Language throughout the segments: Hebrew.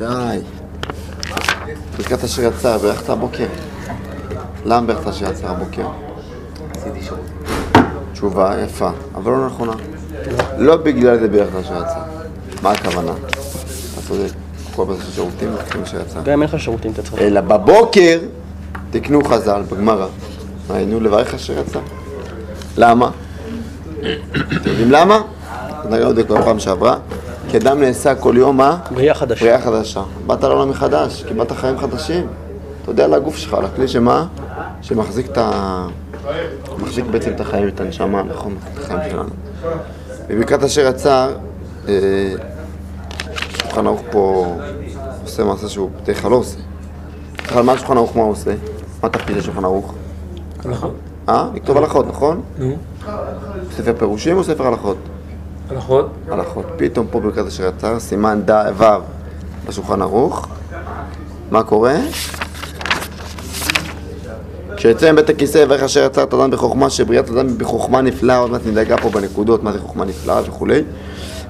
די. ברכת אשר יצא, ברכת הבוקר. למה ברכת אשר יצא הבוקר? תשובה יפה, אבל לא נכונה. לא בגלל זה ברכת אשר יצא. מה הכוונה? אתה צודק. כל פעם יש שירותים, מתחילים אשר יצא. גם אם אין לך שירותים אתה צריך. אלא בבוקר תקנו חז"ל בגמרא. היינו לברך אשר יצא. למה? אתם יודעים למה? נראה עוד פעם שעברה. כי אדם נעשה כל יום מה? בריאה חדשה. בריאה חדשה. באת לעולם מחדש, קיבלת חיים חדשים. אתה יודע על הגוף שלך, על הכלי שמה? שמחזיק את ה... מחזיק בעצם את החיים, את הנשמה, נכון? את החיים שלנו. בברכת אשר יצא, אה, שולחן ערוך פה עושה מעשה שהוא בדרך כלל לא עושה. בדרך כלל מה שולחן ערוך מה הוא עושה? מה תפקיד של שולחן ערוך? הלכות. אה? לכתוב הלכות, נכון? נו, ספר פירושים או ספר הלכות? הלכות. הלכות. פתאום פה ברכת אשר יצא, סימן ד' ו' בשולחן ערוך. מה קורה? כשיצא מבית הכיסא יברך אשר יצא את אדם בחוכמה, שבריאת אדם בחוכמה נפלאה, עוד מעט נדאגה פה בנקודות, מה זה חוכמה נפלאה וכולי.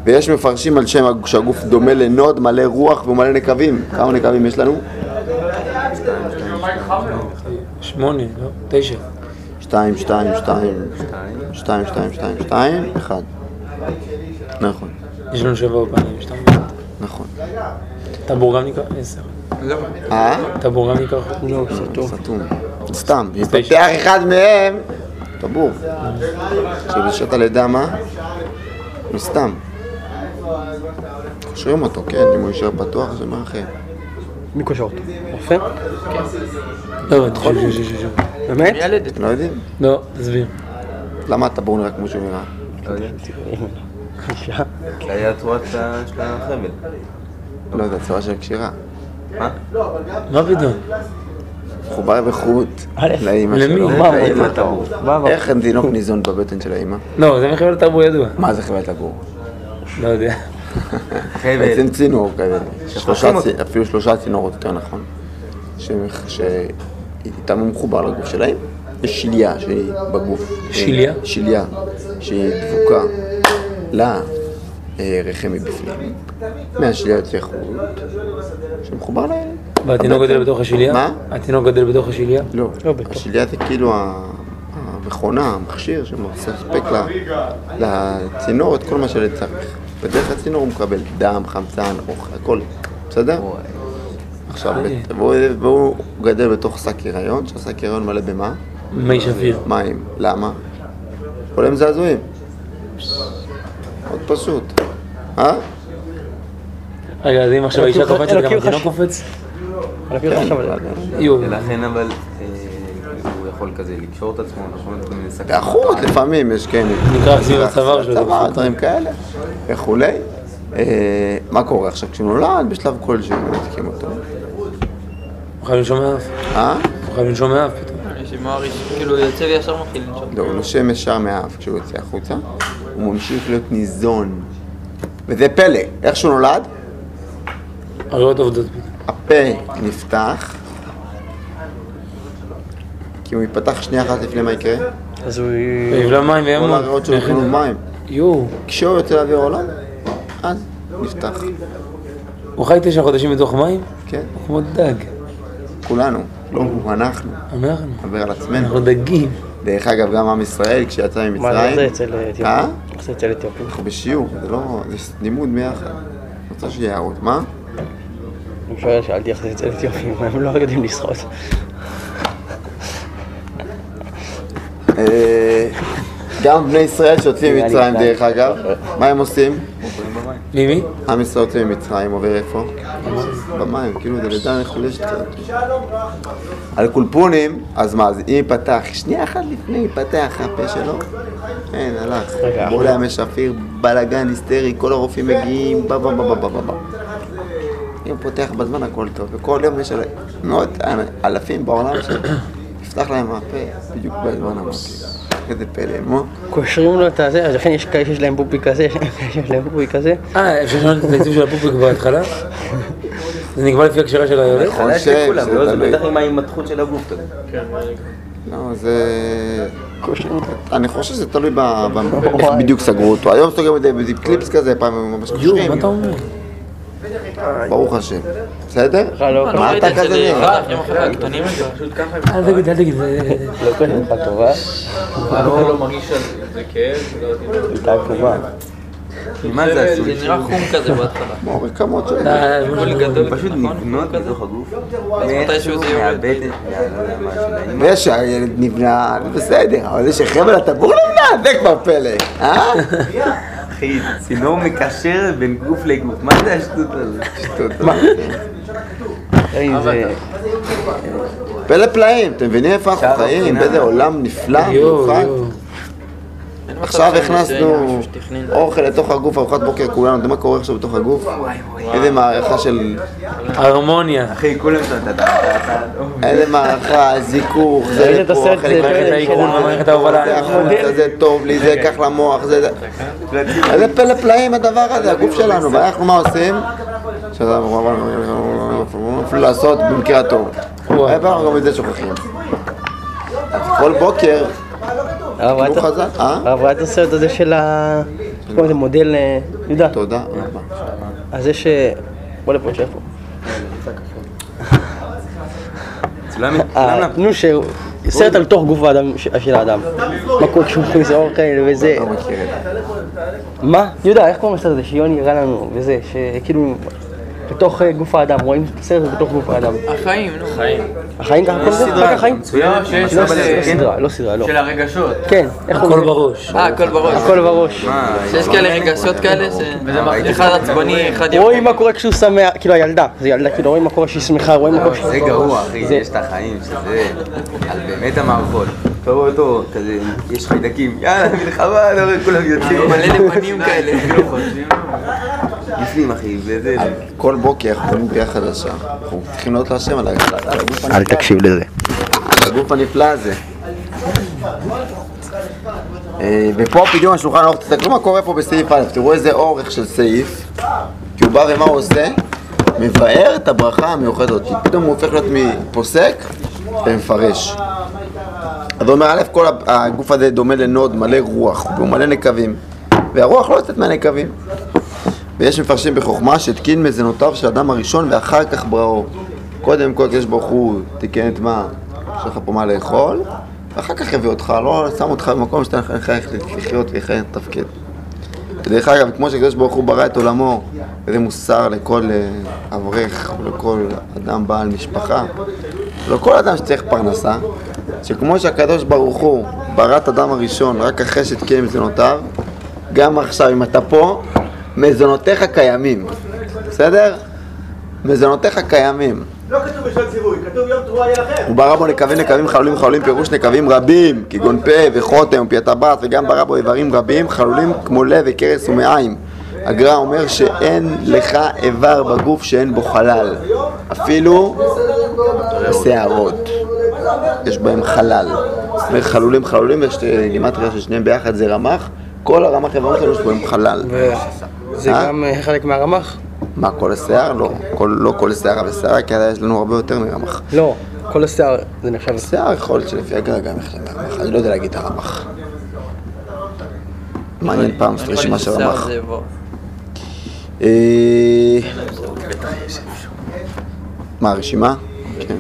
ויש מפרשים על שם שהגוף דומה לנוד, מלא רוח ומלא נקבים. כמה נקבים יש לנו? שמונה, לא? תשע. שתיים, שתיים, שתיים, שתיים, שתיים, שתיים, שתיים, אחד. נכון, יש לנו שבע אופנים, שתיים. נכון. טבור גם ניקח? עשר. אה? טבור גם ניקח? לא, סתום. סתום. סתם, יתפתח אחד מהם, טבור. שבשעת הלידה מה? מסתם. קושרים אותו, כן, אם הוא יישאר פתוח זה מה אחר. מי קושר אותו? רופא? לא הבנתי, שוב, שוב, שוב, שוב. באמת? לא יודעים? לא, תסביר. למה הטבור נראה כמו שהוא נראה? לא יודע. אישה. כי היה של החבל. לא יודע, צורה של קשירה. מה? מה פתאום? מחובר בחוט א', לאימא למי? שלו. לאמא מה, טבור. איך תינוק ניזון בבטן של האימא? לא, זה מחבל טבור ידוע. מה זה חבלת הבור? לא יודע. חבל. בעצם צינור כזה. צי- אפילו שלושה צינורות יותר נכון, שאיתם הוא מחובר לגוף שלהם. יש שליה שהיא בגוף. שליה? שליה, שהיא דבוקה לרחם מבפנים. מהשליה יוצא חוט, שמחובר להם. והתינוק גדל בתוך השליה? מה? התינוק גדל בתוך השליה? לא, לא. השליה זה כאילו המכונה, המכשיר שמספק לצינור את כל מה שילד צריך. בדרך הצינור הוא מקבל דם, חמצן, אוכל, הכל, בסדר? עכשיו. בת- והוא והוא גדל בתוך שק הריון, שהשק הריון מלא במה? מי שפיר. מים. למה? כל הם זעזועים. מאוד פשוט. אה? רגע, אז אם עכשיו האישה קופצת, גם התינוק קופץ? כן. ולכן אבל אה, הוא יכול כזה לקשור את עצמו, נכון? באחות לפעמים יש כן. נקרא סביב הצוואר שלו. צוואר, דברים כאלה, וכולי. אה, מה קורה עכשיו כשהוא נולד? בשלב כלשהו מנתקים אותו. הוא חייב לנשום מאף. אה? הוא חייב לנשום מאף פתאום. כאילו יוצא וישר מתחיל לנשום. לא, הוא נושם ישר מהאף כשהוא יוצא החוצה, הוא ממשיך להיות ניזון. וזה פלא, איך שהוא נולד, הריאות עובדות. הפה נפתח, כי הוא ייפתח שנייה אחת לפני מה יקרה, אז הוא... ויבלע מים כל וימות. הריאות שלו יקבלו מים. יואו. כשהוא יוצא לאוויר העולם, אז נפתח. הוא חי תשע חודשים בתוך מים? כן, הוא כמו דג. כולנו, לא הוא, אנחנו, אנחנו. נדבר על עצמנו. אנחנו דגים. דרך אגב, גם עם ישראל, כשיצא מה ממצרים, זה אצל אתיופים? אה? איך זה אצל אתיופים? אנחנו בשיעור, זה לא, זה לימוד ביחד. רוצה שיהיה הערות, מה? אני שואל, שאלתי איך זה אצל אתיופים, הם לא יודעים לשחות. אה, גם בני ישראל שיוצאים ממצרים דרך אגב, מה הם עושים? מי מי? עם ישראל יוצא ממצרים, עובר איפה? במים, כאילו זה לידה מחודשת כזאת. על קולפונים, אז מה, אז אם ייפתח, שנייה אחת לפני ייפתח הפה שלו, אין, הלך. רגע, בעולם ים שפיר, בלאגן היסטרי, כל הרופאים מגיעים, בא בא בא בא בא בא. אם הוא פותח בזמן הכל טוב, וכל יום יש מאות אלפים בעולם שיפתח להם הפה בדיוק בזמן המתאים. איזה פלא, מו? קושרים לו את הזה, אז לכן יש כאלה שיש להם בובי כזה, יש כאלה שיש להם בובי כזה. אה, אפשר לשנות את הייצוג של הפופיק בהתחלה? זה נקבע לפי הקשרה של היולד? נכון. חלש חושב לכולם, שזה לא? זה. בטח עם ההימתחות של הגוף כזה. לא, זה... אני חושב שזה תלוי ב... איך בדיוק סגרו אותו. היום סוגרים את זה בקליפס כזה, פעם הם ממש יואו, קושרים. מה אתה אומר? ברוך השם. בסדר? לא, מה אתה כזה זה אחד נראה? אל תגיד, אל תגיד, זה... לא קודם לך טובה. אתה לא מרגיש על זה כאב? הייתה טובה. מה זה זה עשוי? נראה חום כזה בהתחלה. כמו רקמות של... גול גדול, פשוט נכון? נבנות כזה? בתוך הגוף. מתישהו זה יורד. מהבטן, לא שהילד נבנה, זה בסדר, אבל זה שחבל הטבור נבנה, זה כבר פלא, אה? אחי, צינור מקשר בין גוף לגוף. מה זה השטות הזאת? זה... פלא פלאים, אתם מבינים איפה אנחנו חיים? באיזה עולם נפלא, מיוחד. עכשיו הכנסנו. אוכל לתוך הגוף, ארוחת בוקר כולנו, אתה יודע מה קורה עכשיו בתוך הגוף? איזה מערכה של... הרמוניה. אחי, כולם איזה מערכה, זיכוך, זה לפה, חלק של במערכת ההובלה. זה החוצה, זה טוב לי, זה ייקח למוח, זה... זה- איזה פלא פלאים הדבר הזה, הגוף שלנו, ואנחנו מה עושים? אפילו לעשות במקרה הטוב. אנחנו גם את זה שוכחים. אז כל בוקר, הרב ראה את כאילו ה- חז"ל, אה? הרב ראה את הסרט הזה של ה... קוראים לזה מודל... אה, יהודה. תודה רבה. אז יש... אה, בוא לפה, שב פה. אה, נו, ש... סרט על תוך גוף האדם, של האדם. מה קורה כשהוא מכניס אוכל וזה. לא. מה? יהודה, איך קוראים לסרט הזה שיוני הראה לנו וזה, שכאילו... בתוך אה, גוף האדם, רואים את הסרט בתוך גוף האדם. החיים, נו. חיים. החיים ככה קוראים לזה? רק החיים? מצוין, שיש לא לא? סדרה, לא סדרה, לא. של הרגשות. כן, איך הכל קוראים לזה? בראש. אה, הכל בראש. הכל בראש. שיש כאלה רגשות כאלה, ש- אחד עצבני, אחד יפה. רואים מה קורה כשהוא שמח, כאילו הילדה, זה ילדה, כאילו רואים מה קורה כשהיא שמחה, רואים מה קורה כשהיא... זה גרוע, אחי, יש את החיים שזה, על באמת המערכות. אתה רואה אותו, כזה, יש חיידקים, יאללה, מלחמה, אתה רואה, כולם יוצאים. מלא לבנים כאלה. בפנים, אחי, וזה... כל בוקר אנחנו קוראים בריאה חדשה. אנחנו צריכים לעלות להשם על הגוף הנפלא. אל תקשיב לזה. הגוף הנפלא הזה. אה, ופה פדיון השולחן ערוך, תסתכלו מה קורה פה בסעיף א', תראו איזה אורך של סעיף, כי הוא בא ומה הוא עושה? מבאר את הברכה המיוחדת פתאום הוא הופך להיות מפוסק ומפרש. אז הוא אומר, א', כל הגוף הזה דומה לנוד מלא רוח, והוא מלא נקבים, והרוח לא יוצאת מהנקבים. ויש מפרשים בחוכמה שהתקין מזונותיו של האדם הראשון ואחר כך בראו. קודם כל, יש ברוך הוא תיקן את מה? יש לך פה מה לאכול, ואחר כך יביא אותך, לא שם אותך במקום שאתה איך לחיות ואיך לתפקד. ודרך אגב, כמו שקדוש ברוך הוא ברא את עולמו, וזה מוסר לכל אה, אברך ולכל אדם בעל משפחה, ולכל אדם שצריך פרנסה, שכמו שהקדוש ברוך הוא ברא את האדם הראשון רק אחרי שתקיים מזונותיו, גם עכשיו אם אתה פה, מזונותיך קיימים, בסדר? מזונותיך קיימים. לא כתוב בשעות ציווי, כתוב יום תרועה יהיה לכם. הוא ברא בו נקבים נקבים חלולים חלולים פירוש נקבים רבים כגון פה וחותם ופיית הבת וגם ברא בו איברים רבים חלולים כמו לב וקרס ומעיים הגר"א אומר שאין לך איבר בגוף שאין בו חלל אפילו שערות יש בהם חלל אומר חלולים חלולים יש גימטריה של שניהם ביחד זה רמ"ח כל הרמ"ח איברים שלנו יש בהם חלל זה אה? גם אה, חלק מהרמ"ח? מה כל השיער? לא, כל, לא כל שערה ושערה כי יש לנו הרבה יותר מרמ"ח לא, כל השיער זה נחשב... שיער יכול להיות שלפי הגרא גם יש להם רמ"ח, אני לא יודע להגיד את הרמ"ח. מעניין פעם לעשות רשימה של שיער רמ"ח. אה, מה, הרשימה? כן.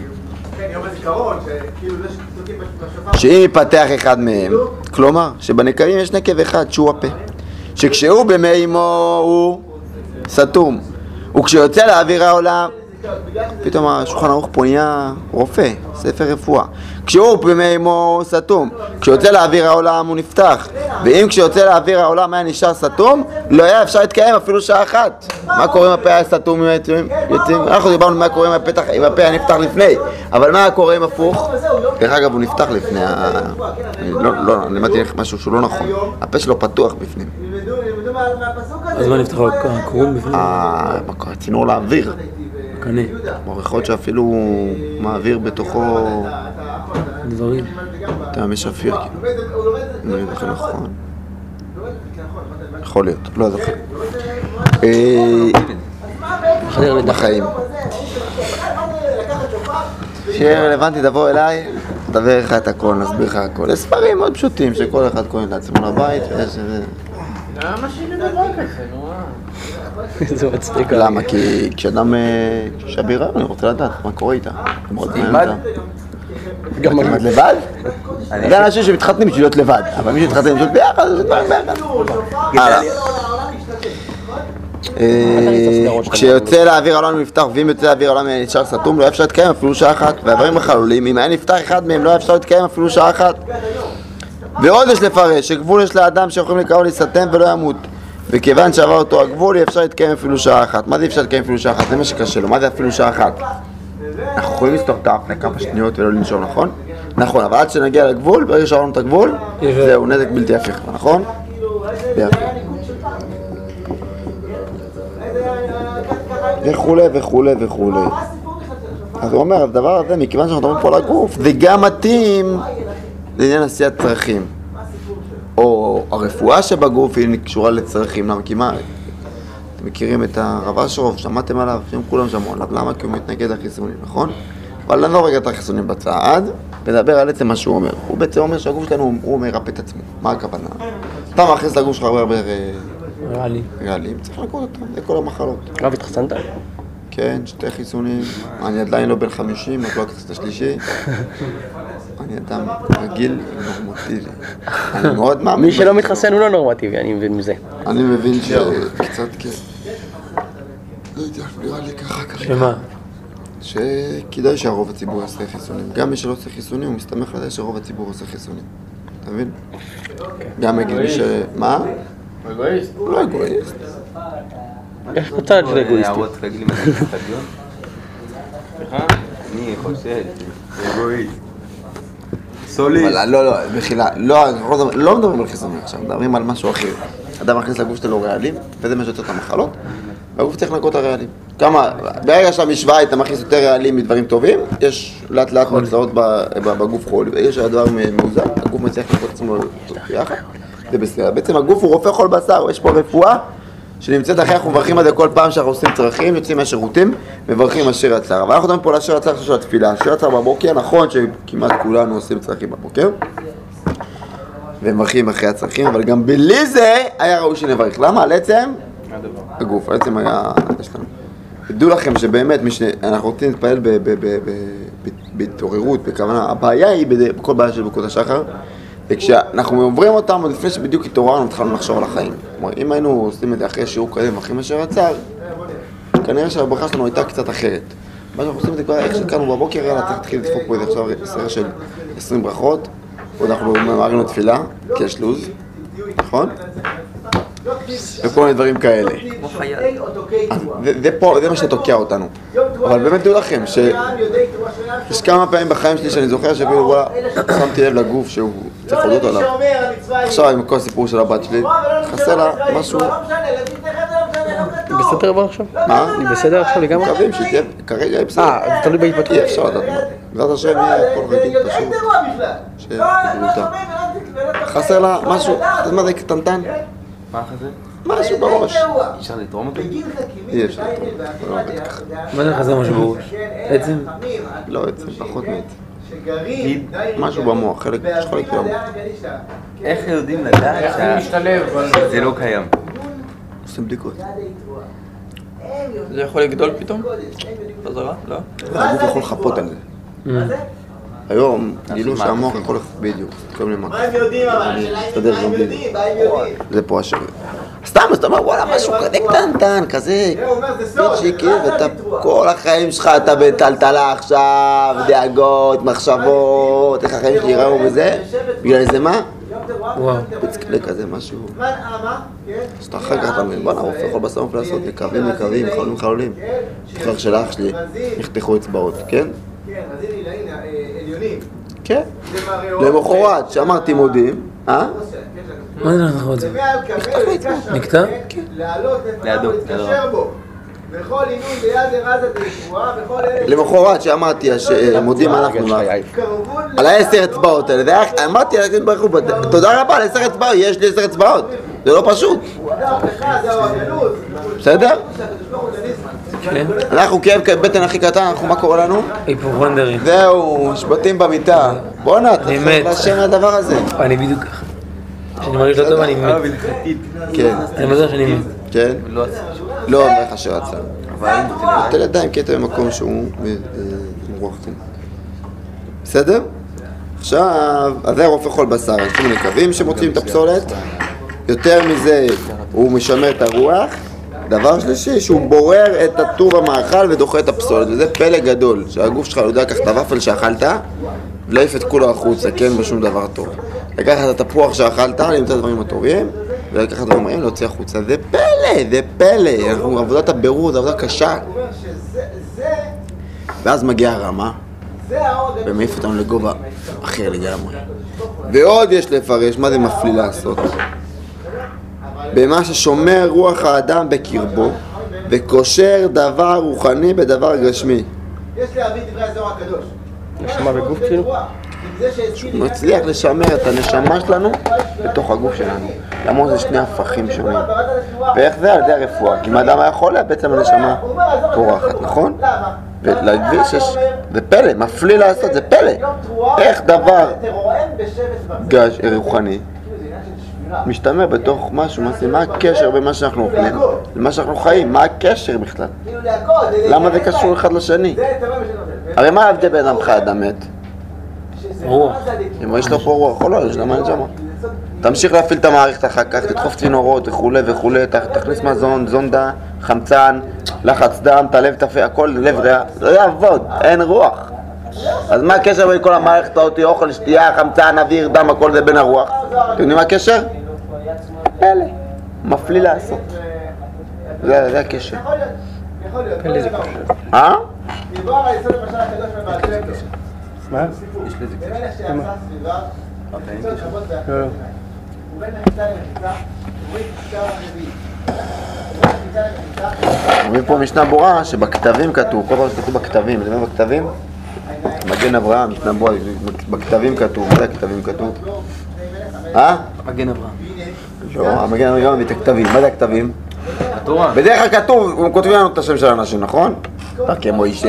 שאם ייפתח אחד מהם, כלומר, שבנקבים יש נקב אחד שהוא הפה, שכשהוא במי אמו הוא סתום, וכשיוצא לאוויר העולם, פתאום השולחן ערוך פה נהיה רופא, ספר רפואה. כשהוא במי אמו סתום, כשיוצא לאוויר העולם הוא נפתח, ואם כשיוצא לאוויר העולם היה נשאר סתום, לא היה אפשר להתקיים אפילו שעה אחת. מה קורה אם הפה היה סתום אם יוצאים? יוצאים? אנחנו דיברנו מה קורה אם הפה היה נפתח לפני, אבל מה קורה אם הפוך? דרך אגב, הוא נפתח לפני ה... לא, לא, אני למדתי לך משהו שהוא לא נכון. הפה שלו פתוח בפנים. אז מה נפתח הקרום בפנים? הצינור לאוויר. קנה. להיות שאפילו מעביר בתוכו, דברים. אתה יש כאילו. הוא לומד את נכון. זה כנכון. יכול להיות, לא זוכר. אה, חדר לידה. בחיים. שיהיה רלוונטי, תבוא אליי, נדבר לך את הכל, נסביר לך הכל. זה ספרים מאוד פשוטים שכל אחד קונה לעצמו לבית. ויש- זה מצחיק. למה? כי כשאדם, אה, בהיריון, אני רוצה לדעת מה קורה איתה. מאוד מעניין תלמד. אותה. גם אני. תלמד לבד? זה אנשים שמתחתנים בשביל להיות לבד, אבל מי שמתחתן בשביל להיות ביחד, זה דברים ביחד. אה, כשיוצא לאוויר העולם נפתח, ואם יוצא לאוויר העולם נשאר סתום, לא אפשר להתקיים אפילו שעה אחת. והדברים החלולים, אם היה נפתח אחד מהם, לא אפשר להתקיים אפילו שעה אחת. ועוד יש לפרש, שגבול יש לאדם שיכולים לקרוא להיסתם ולא ימות. וכיוון שעבר אותו הגבול, אי אפשר להתקיים אפילו שעה אחת. מה זה אי אפשר להתקיים אפילו שעה אחת? זה מה שקשה לו, מה זה אפילו שעה אחת? אנחנו יכולים לפתוח את האף לכמה שניות ולא לנשום, נכון? נכון, אבל עד שנגיע לגבול, ברגע שעברנו את הגבול, זהו, נזק בלתי הפיך, נכון? וכולי וכולי וכולי. אז הוא אומר, הדבר הזה, מכיוון שאנחנו מדברים פה על הגוף, זה גם מתאים לעניין עשיית צרכים. או הרפואה שבגוף היא קשורה לצרכים, למה? כי מה? אתם מכירים את הרב אשרוב, שמעתם עליו, שם כולם שמעו עליו, למה? כי הוא מתנגד לחיסונים, נכון? אבל אני לא רגע את החיסונים בצד, מדבר על עצם מה שהוא אומר. הוא בעצם אומר שהגוף שלנו, הוא- מרפא את עצמו. מה הכוונה? אתה מכניס לגוף שלך הרבה הרבה אה, לי. רעלים, צריך לקרוא אותם, זה כל המחלות. רב, התחסנת? כן, שתי חיסונים, אני עדיין לא בן 50, רק לא את השלישי. אני אדם רגיל ונורמטיבי. אני מאוד מאמין. מי שלא. מתחסן הוא לא נורמטיבי, אני מבין מזה. אני מבין שקצת כן. נראה לי ככה כרגע. שמה? שכדאי שהרוב הציבור יעשה חיסונים. גם מי שלא עושה חיסונים, הוא מסתמך על זה שרוב הציבור עושה חיסונים. אתה מבין? גם הגיוני ש... מה? אגואיסט. הוא לא אגואיסט. של אגואיסטי. הערות רגלים בדיון? אני חושב, אגואיסט. סוליסט. לא, לא, מחילה, לא, לא מדברים- לא מדברים על חיסונים עכשיו, מדברים על משהו אחר. אדם מכניס לגוף שלו רעלים, וזה מה שיוצא את המחלות, והגוף צריך לנקות את הרעלים. כמה, ברגע שהמשוואה היית מכניס יותר רעלים מדברים טובים, יש לאט לאט ב- ב- בגוף חול, ברגע שהדבר מאוזן, הגוף מצליח לנקות את עצמו ביחד, זה בסדר. בעצם הגוף הוא רופא כל בשר, יש פה רפואה שנמצאת אחרי, אנחנו מברכים על זה כל פעם שאנחנו עושים צרכים, יוצאים מהשירותים, מברכים על שיר הצער. אבל אנחנו מדברים פה על השיר הצער של התפילה. שיר הצער בבוקר, נכון שכמעט כולנו עושים צרכים בבוקר, ומברכים אחרי הצרכים, אבל גם בלי זה היה ראוי שנברך. למה? על עצם הגוף, עצם היה... יש לנו. תדעו לכם שבאמת. אנחנו רוצים להתפלל בהתעוררות, בכוונה, הבעיה היא בכל בעיה של ברכות השחר, וכשאנחנו עוברים אותם, עוד לפני שבדיוק התעוררנו, התחלנו לחשוב על החיים. כלומר, אם היינו עושים את זה אחרי שיעור קודם, אחרי מה שרצה, כנראה שהברכה שלנו הייתה קצת אחרת. מה שאנחנו עושים את זה כבר איך שקמנו בבוקר, יאללה, להתחיל לדפוק פה עכשיו סרט של 20 ברכות, עוד אנחנו ממהרים לתפילה, כי יש לו"ז, נכון? וכל מיני דברים כאלה. זה- זה פה, זה מה שתוקע אותנו. אבל באמת דעו לכם, שיש כמה פעמים בחיים שלי שאני זוכר שאפילו וואלה, שמתי לב לגוף שהוא צריך להודות עליו. עכשיו עם כל הסיפור של הבת שלי, חסר לה משהו, בסדר אבל עכשיו? מה? היא בסדר עכשיו לגמרי? מקווים שהיא תהיה, כרגע היא בסדר. אה, זה תלוי בהתפתחות. אי אפשר לדעת מה. בעזרת השם יהיה הכל רגיל פשוט. שבגלותה. חסר לה משהו, אתה יודע מה זה קטנטן? מה חסר? משהו בראש. אי אפשר לתרום אותו? אי אפשר לתרום. זה לא עובד ככה. מה זה חסר משהו בראש? עצם? לא עצם, פחות מעצם. שגרים, משהו במוח, חלק, יש חלק במוח. איך יודעים לדעת? שזה לא קיים? עושים בדיקות. זה יכול לגדול פתאום? חזרה? לא? הגוף יכול לחפות על זה. היום גילו שהמוח יכול לחפות בדיוק. כל מיני מה מקום. הם יודעים אבל? השאלה היא מה הם יודעים, מה הם יודעים? זה פה השיר. סתם, אז אתה אומר, וואלה, משהו כזה קטנטן, כזה הוא אומר, זה פיצ'יקי, זה ואתה. כל החיים שלך אתה בטלטלה עכשיו, דאגות, מחשבות, איך החיים שלי ייראו וזה, בגלל זה מה? וואו. פיצקלה כזה, משהו. אמה, כן? שאתה אחר כך אתה מבין, בואנה, רופא יכול בסוף לעשות מקווים, מקווים, חלולים, חלולים. זוכר של אח שלי, נחתכו אצבעות, כן? כן, אז הנה, הנה, אה. כן. למחרת, שאמרתי מודים, אה? מה זה אנחנו את זה? זה מעל כבד, נקטע? כן. להעלות את לידו, ולהתקשר. בו. בכל עינוי ביד דרפואה, בכל אלה למחרת שאמרתי, הש- מודים אנחנו לך. על העשר אצבעות האלה, אמרתי, הקדוש ברוך הוא, תודה רבה על עשר אצבעות, יש לי עשר אצבעות, זה לא פשוט. בסדר? אנחנו כאב בטן הכי קטן, אנחנו, מה קורה לנו? היפוכונדרים. זהו, משבטים במיטה. בואנה, אתה באמת. להשם מהדבר הזה. אני בדיוק ככה. כשאני מרגיש לא טוב אני מת. כן, אני בטוח שאני מת. כן. לא לא אומר לך שרצה. אבל נותן ידיים. אתה במקום שהוא אה, אה, רוח. בסדר? עכשיו, אז זה רופא חול בשר, יש כל מיני קווים שמוציאים את הפסולת. יותר מזה, הוא משמר את הרוח. דבר שלישי, שהוא בורר את הטור במאכל ודוחה את הפסולת, וזה פלא גדול, שהגוף שלך לא יודע לקחת את הוואפל שאכלת, להעיף את כולו החוצה, כי אין בו שום דבר טוב. לקחת את התפוח שאכלת, למצוא את הדברים הטובים, ולקחת את הדברים הרעים, להוציא החוצה. זה פלא, זה פלא. עבודת הבירור זו עבודה קשה. ואז מגיעה הרמה, ומעיף אותנו לגובה אחר לגמרי. ועוד יש לפרש מה זה מפליא לעשות. במה ששומר רוח האדם בקרבו, וקושר דבר רוחני בדבר גשמי. יש להביא דברי הזוהר הקדוש. נשמה בגוף כאילו? הוא מצליח לשמר את הנשמה שלנו בתוך הגוף שלנו. למרות זה שני הפכים שונים. ואיך זה? על ידי הרפואה. כי אם האדם היה חולה, בעצם הנשמה פורחת, נכון? ולכביש יש... זה פלא, מפליא לעשות, זה פלא. איך דבר גש, רוחני משתמר בתוך משהו, מה זה- מה הקשר בין מה שאנחנו אוכלים למה שאנחנו חיים? מה הקשר בכלל? למה זה קשור אחד לשני? הרי מה ההבדל בין אדם חי לאדם מת? רוח. אם יש לו פה רוח או לא, יש לו מה נשמה. תמשיך להפעיל את המערכת אחר כך, תדחוף צינורות וכולי וכולי, תכניס מזון, זונדה, חמצן, לחץ דם, תלב תפה, הכל לב ריאה, לא יעבוד, אין רוח. אז מה הקשר בין כל המערכת הזאת, אוכל, שתייה, חמצן, אוויר, דם, הכל זה בין הרוח? אתם יודעים מה הקשר? פלא. מפליא לעשות. זה זה הקשר. יכול להיות, יכול להיות. זה דבר. אה? דיבר על היסוד למשל הקדוש מבעל. מה? יש לזה קשר. במלך שעשה סביבה, מחיצות שוות לא, לא. ואחרות. ובין מחיצה למחיצה, למחיצה, אומרים פה משנה ברורה שבכתבים כתוב, כל פעם שכתוב בכתבים, אתה יודע מה בכתבים? מגן אברהם, משנה ברורה, בכתבים כתוב, מה זה הכתבים כתוב? אה? מגן אברהם. לא, המגן אברהם מביא את הכתבים, מה זה הכתבים? התורה. בדרך כלל כתוב, הם כותבים לנו את השם של האנשים, נכון? דרכי מוישה,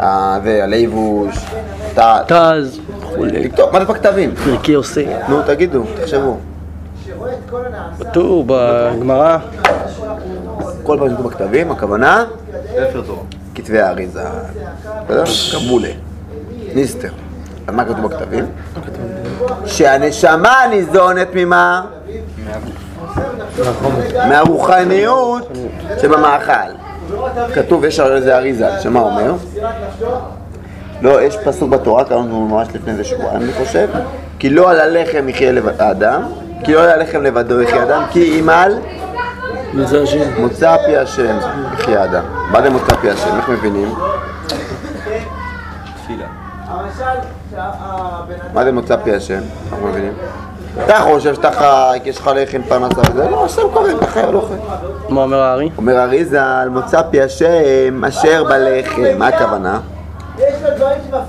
אה, זה, הלייבוש, תז, וכולי. תכתוב, מה זה בכתבים? פרקי יוסף. נו, תגידו, תחשבו. כתוב בגמרא, כל פעם שכתוב בכתבים, הכוונה ספר תורה. כתבי האריזה? קבולה, ניסטר. אז מה כתוב בכתבים? שהנשמה ניזונת ממה? מהרוחניות שבמאכל. כתוב, יש על זה אריזה, שמה אומר? לא, יש פסוק בתורה, קראנו ממש לפני איזה שבועיים, אני חושב, כי לא על הלחם יחיה לבד- האדם, כי לא על הלחם לבדו יחיה אדם, כי אם על מוצא פי השם יחיה האדם. מה זה מוצא פי השם? איך מבינים? אדם... מה זה מוצא פי השם? אנחנו מבינים? אתה חושב שאתה חי, כי יש לך לחם פרנסה וזה? לא, השם קורא, אתה חי או לא חי. מה אומר הארי? אומר אריזה, על מוצא פי השם אשר בלחם. מה הכוונה?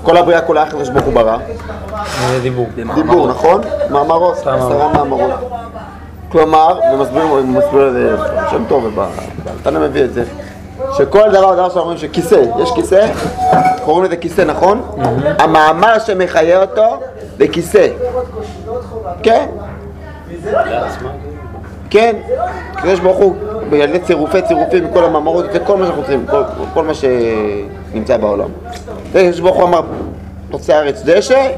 כל הבריאה כולה הקדוש ברוך הוא ברא. זה דיבור. דיבור, נכון? מאמרות, עשרה מאמרות. כלומר, ומסביר מסביר את זה שם טוב, ובתנא מביא את זה, שכל דבר דבר שאנחנו אומרים שכיסא, יש כיסא, קוראים לזה כיסא, נכון? המאמר שמחיה אותו זה כיסא. כן? כן, הקדוש ברוך הוא, בילדי צירופי צירופים מכל המאמרות, זה כל מה שאנחנו צריכים, כל, כל מה שנמצא בעולם. הקדוש ברוך הוא אמר, רוצה הארץ דשא,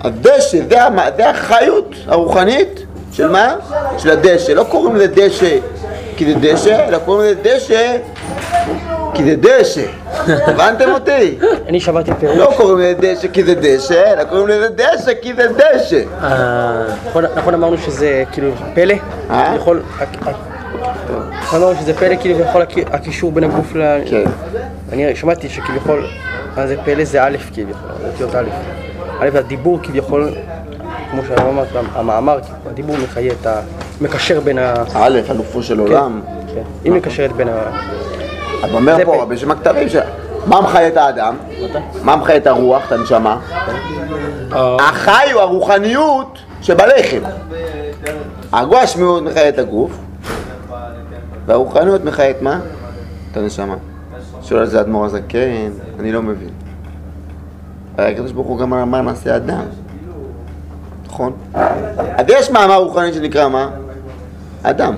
הדשא, זה, המ- זה החיות הרוחנית של מה? של הדשא. לא קוראים לזה דשא כי זה דשא, אלא קוראים לזה דשא כי זה דשא. הבנתם אותי? אני שמעתי פירוש. לא קוראים לזה דשא כי זה דשא, אלא קוראים לזה דשא כי זה דשא. אה, נכון- נכון אמרנו שזה כאילו פלא? אה? נכון אמרנו שזה פלא כאילו יכול הקישור בין הגוף ל... כן. אני שמעתי שכביכול, מה זה פלא זה א' כביכול, זה אותיות א'. א', הדיבור כביכול, כמו שאמרת, המאמר, הדיבור מחיה את ה... מקשר בין ה... א', אלופו של עולם. כן, היא מקשרת בין ה... אז אומר פה רבי שם הכתבים ש... מה מחיה את האדם? מה מחיה את הרוח, את הנשמה? החי הוא הרוחניות שבלחם. הגשמיות מחיה את הגוף, והרוחניות מחיה את מה? את הנשמה. שואל על זה אדמו"ר הזקן, אני לא מבין. הרי הקדוש ברוך הוא גם אמר נעשה אדם. נכון? אז יש מאמר רוחני שנקרא מה? אדם.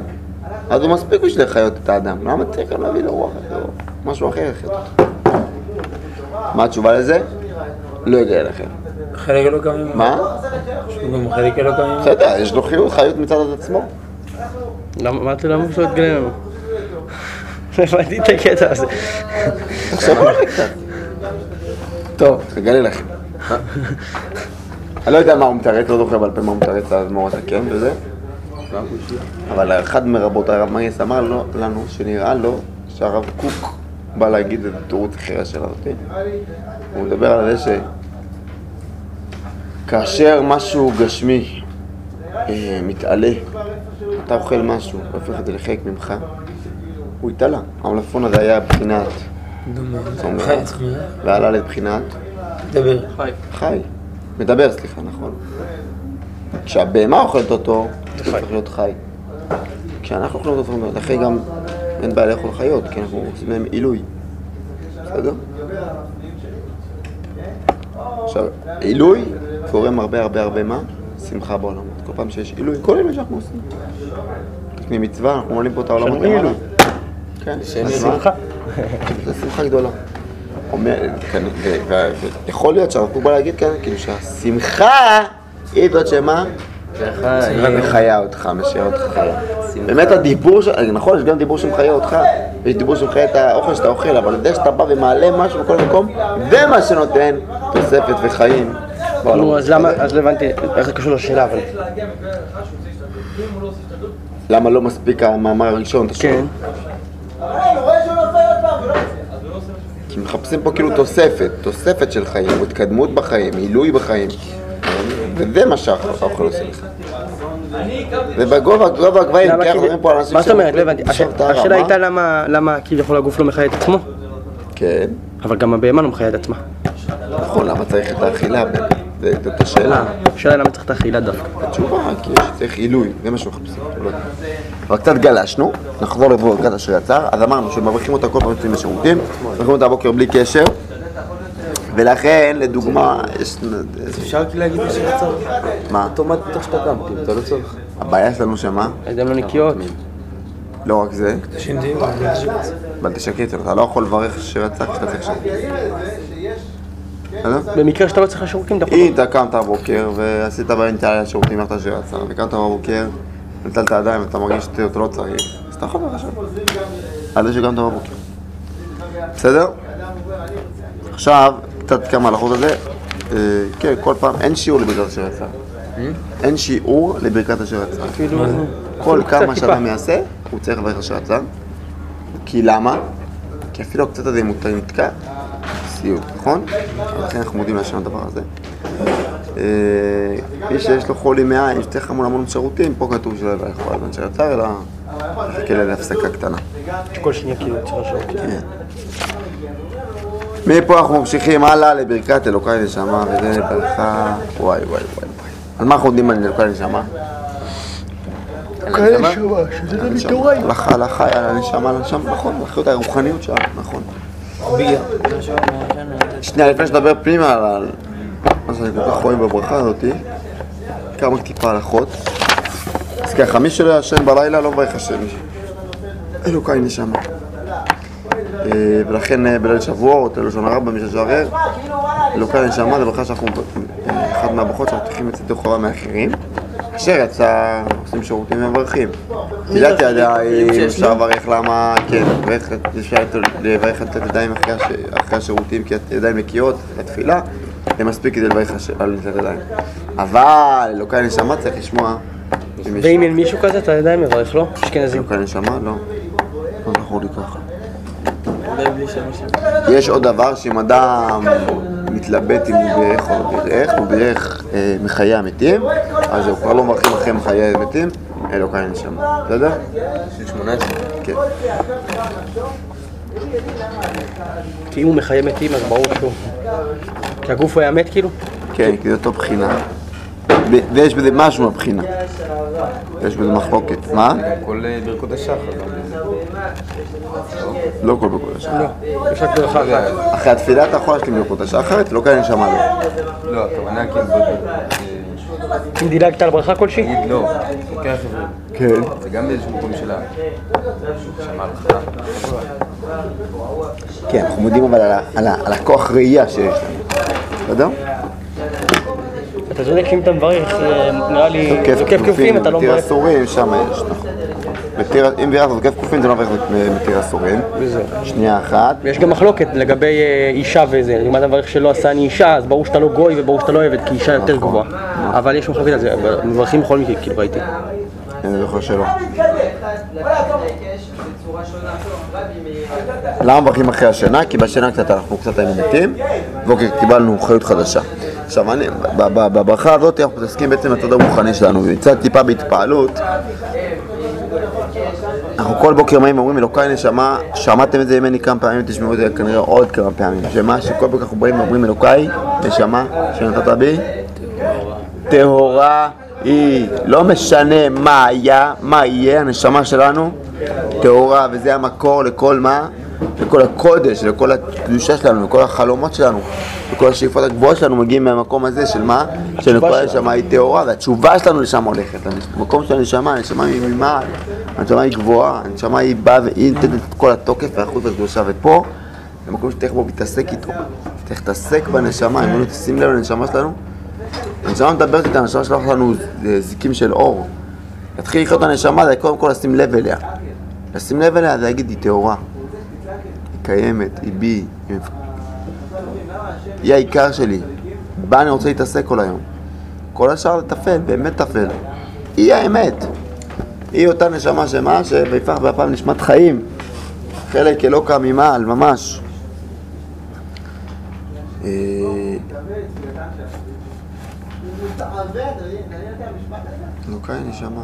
אז הוא מספיק בשביל לחיות את האדם. למה צריך גם להביא לו רוח אחר, משהו אחר לחיות אותו? מה התשובה לזה? לא יודע לכם. חלק אלוקאים. מה? שהוא גם חלק אלוקאים. בסדר, יש לו חיות, חיות מצד עצמו. למה, אמרתי למה שלא יתגלה לנו? לא הבנתי את הקטע הזה. עכשיו הולך קצת. טוב, אגלה לכם. אני לא יודע מה הוא מתרץ, לא זוכר בעל פה מה הוא מתרץ לאדמו"ר הזקן וזה. אבל אחד מרבות הרב מריס אמר לו- לנו שנראה לו שהרב קוק בא להגיד את התירוץ החירה של הזאתי. הוא מדבר על זה שכאשר משהו גשמי אה, מתעלה, אתה אוכל משהו, והופך את זה לחלק ממך, הוא התעלה. המלפפון הזה היה חי, צומח. ועלה לבחינת דבר. חי. מדבר, סליחה, נכון. כשהבהמה אוכלת אותו, צריך להיות חי. כשאנחנו אוכלים אותו, לכן גם אין בעיה לאכול חיות, כי אנחנו עושים להם עילוי. בסדר? עכשיו, עילוי גורם הרבה הרבה הרבה מה? שמחה בעולמות. כל פעם שיש עילוי, כל עילוי שאנחנו עושים. לפני מצווה, אנחנו עולים פה את העולמות למעלה. כן, אז מה? שמחה. זו שמחה גדולה. ו- ויכול להיות שהרב קוק בא להגיד כאן, כאילו שהשמחה היא זאת שמה? מחיה אותך, משאיר אותך חיה. באמת הדיבור, נכון, יש גם דיבור שמחיה אותך, יש דיבור שמחיה את האוכל שאתה אוכל, אבל זה שאתה בא ומעלה משהו בכל מקום, זה מה שנותן תוספת וחיים. נו, אז למה, אז לא הבנתי איך זה קשור לשאלה, אבל... למה לא מספיק המאמר הראשון, אתה שואל? כן. עושה. כי מחפשים פה כאילו תוספת, תוספת של חיים, התקדמות בחיים, עילוי בחיים. וזה מה שהאוכל עושה לך. ובגובה, גובה הגבהים, כי אנחנו כאילו- רואים פה אנשים מה זאת אומרת? לא הבנתי. השאלה הייתה למה- למה כביכול הגוף לא מחיה את עצמו, כן, אבל גם הבהמה לא מחיה את עצמה. נכון, למה צריך את האכילה? זה- זאת השאלה. השאלה היא למה צריך את האכילה דווקא. התשובה, כי יש, צריך עילוי, זה מה שמחפשים. אבל קצת גלשנו, נחזור לברכת אשר יצר, אז אמרנו שמברכים אותה כל פעם יוצאים לשירותים, מברכים אותה הבוקר בלי קשר, ולכן, לדוגמה, יש... אפשר כאילו להגיד מה שרצה? מה? אוטומט בתוך שאתה קם, כאילו, אתה לא צריך. הבעיה שלנו שמה? הידיים לא נקיות. לא רק זה, אבל תשקט, אתה לא יכול לברך אשר יצא כשאתה צריך שירותים. בסדר? במקרה שאתה לא צריך לשירותים, אתה יכול... אם אתה קמת בבוקר ועשית באינטרנט שירותים איך אתה אשר יצא, וקמת בבוקר, נטלת ידיים ואתה מרגיש שאתה לא צריך, אז אתה יכול לברך אשר. על זה שקמת בבוקר. בסדר? עכשיו, קצת כמה הלכות על זה. אה, כן, כל פעם, אין שיעור לברכת אשר יצא. אין שיעור לברכת אשר יצא. כאילו... כל כמה. שאדם יעשה, הוא צריך לברך אשר יצא. כי למה? כי אפילו הקצת הזה אם הוא נתקע, סיוט, נכון? לכן אנחנו מודים להשם הדבר הזה. אה, מי שיש לו חולי מעיים, שצריך המון המון שירותים, פה כתוב שלא יברך כל הזמן שיצא, אלא יחכה להפסקה קטנה. כל שנייה כאילו צריך לשירותים. כן. מפה אנחנו ממשיכים הלאה לברכת אלוקי נשמה, וזה ברכה, וואי וואי וואי. על מה אנחנו יודעים על אלוקי נשמה? הנשמה, הלכה, הלכה, על הנשמה, על הנשמה, נכון, לחיות הרוחניות שלנו, נכון. שנייה, לפני שנדבר פנימה על- על מה שאני כל כך רואה בברכה הזאתי, כמה טיפה הלכות. אז ככה, מי שלא ישן בלילה לא מברך השם. אלוקי נשמה. אה, ולכן אה, בליל שבועות, ללשון הרב במי ששוער, אלוקי נשמה זה ברכה שאנחנו, אה, אחת מהברכות שאנחנו צריכים לצאת חובה מאחרים. אשר יצא, עושים שירותים ומברכים. ידעתי ידיים, אפשר לברך למה, כן, אפשר לברך לתת ידיים אחרי הש- אחרי השירותים, כי ידיים נקיות, לתפילה, זה מספיק כדי לברך על נטילת ידיים. אבל אלוקי נשמה צריך לשמוע. ואם אין מישהו כזה, אתה עדיין מברך, לא? אשכנזים. אלוקי נשמה, לא. לא זכור לי ככה. יש עוד דבר שאם אדם מתלבט אם הוא בירך או לא בירך, הוא בירך אה, מחיי המתים, אז הוא כבר לא מברכים אחרי מחיי המתים, אלוקי נשמה. בסדר? של 18. כן. כי אם הוא מחיה מתים, אז ברור שהוא... כי הגוף היה מת כאילו? כן, כי זה אותו בחינה. ויש בזה משהו מהבחינה. יש בזה מחלוקת. מה? כל אה, ברכות השחר. לא כל ברכות השחר. יש רק ברכה אחת. אחרי התפילה אתה יכול להשלים ברכות השחר, אלוקי נשמה לא. לא, הכוונה כאילו... אם דילגת על ברכה כלשהי? תגיד לא. כן. זה גם באיזשהו מקום של ה... שמע לך. כן, אנחנו מודים אבל על הכוח ראייה שיש לנו. בסדר? אתה צודק שאם אתה מברך, אה, נראה לי, תוקף תוקף כיופים, אתה לא מברך. אסורים, שם יש, נכון. אם ביחד תוקף כופים זה לא מברך מתיר אסורים. שנייה אחת. ויש גם מחלוקת לגבי אה, אישה וזה, אם אתה מברך שלא עשני אישה, אז ברור שאתה לא גוי וברור שאתה לא עבד, כי אישה יותר נכון. גבוהה. אבל יש מחלוקת על זה, מברכים בכל מקרה, כאילו ראיתי. אני זוכר שלא. בוא נעקוב. למה מברכים אחרי השינה? כי בשינה קצת אנחנו קצת היינו מתים, בבוקר קיבלנו חיות חדשה. עכשיו, אני, בברכה הזאת אנחנו מתעסקים בעצם בצד הרוחני שלנו, ומצד טיפה בהתפעלות. אנחנו כל בוקר באים ואומרים, אלוקיי נשמה, שמעתם את זה ממני כמה פעמים, תשמעו את זה כנראה עוד כמה פעמים. שמה שכל בוקר אנחנו באים ואומרים, אלוקיי, נשמה, שנתת בי, טהורה היא, לא משנה מה היה, מה יהיה, הנשמה שלנו טהורה, וזה המקור לכל מה? לכל הקודש, לכל הקדושה שלנו, לכל החלומות שלנו, לכל השאיפות הגבוהות שלנו מגיעים מהמקום הזה של מה? של כל הנשמה היא טהורה, והתשובה שלנו לשם הולכת, למקום של הנשמה, הנשמה היא ממעל, הנשמה היא גבוהה, הנשמה היא באה והיא נותנת את כל התוקף והאחוז והקדושה, ופה, במקום שתלך בו מתעסק איתו, תלך תתעסק בנשמה, אם לא תשים לב לנשמה שלנו, הנשמה מדברת איתה, הנשמה שלח לנו אה, זיקים של אור. להתחיל לחיות את הנשמה זה קודם כל לשים לב אליה. לשים לב אליה זה להגיד היא טהורה. היא קיימת, היא בי. היא- העיקר שלי. בה אני רוצה להתעסק כל היום. כל השאר זה טפל, באמת טפל. היא האמת. היא אותה נשמה שמה, שביפח באפם נשמת חיים. חלק אלוקה ממעל, ממש. אה, אלוקיי נשמה.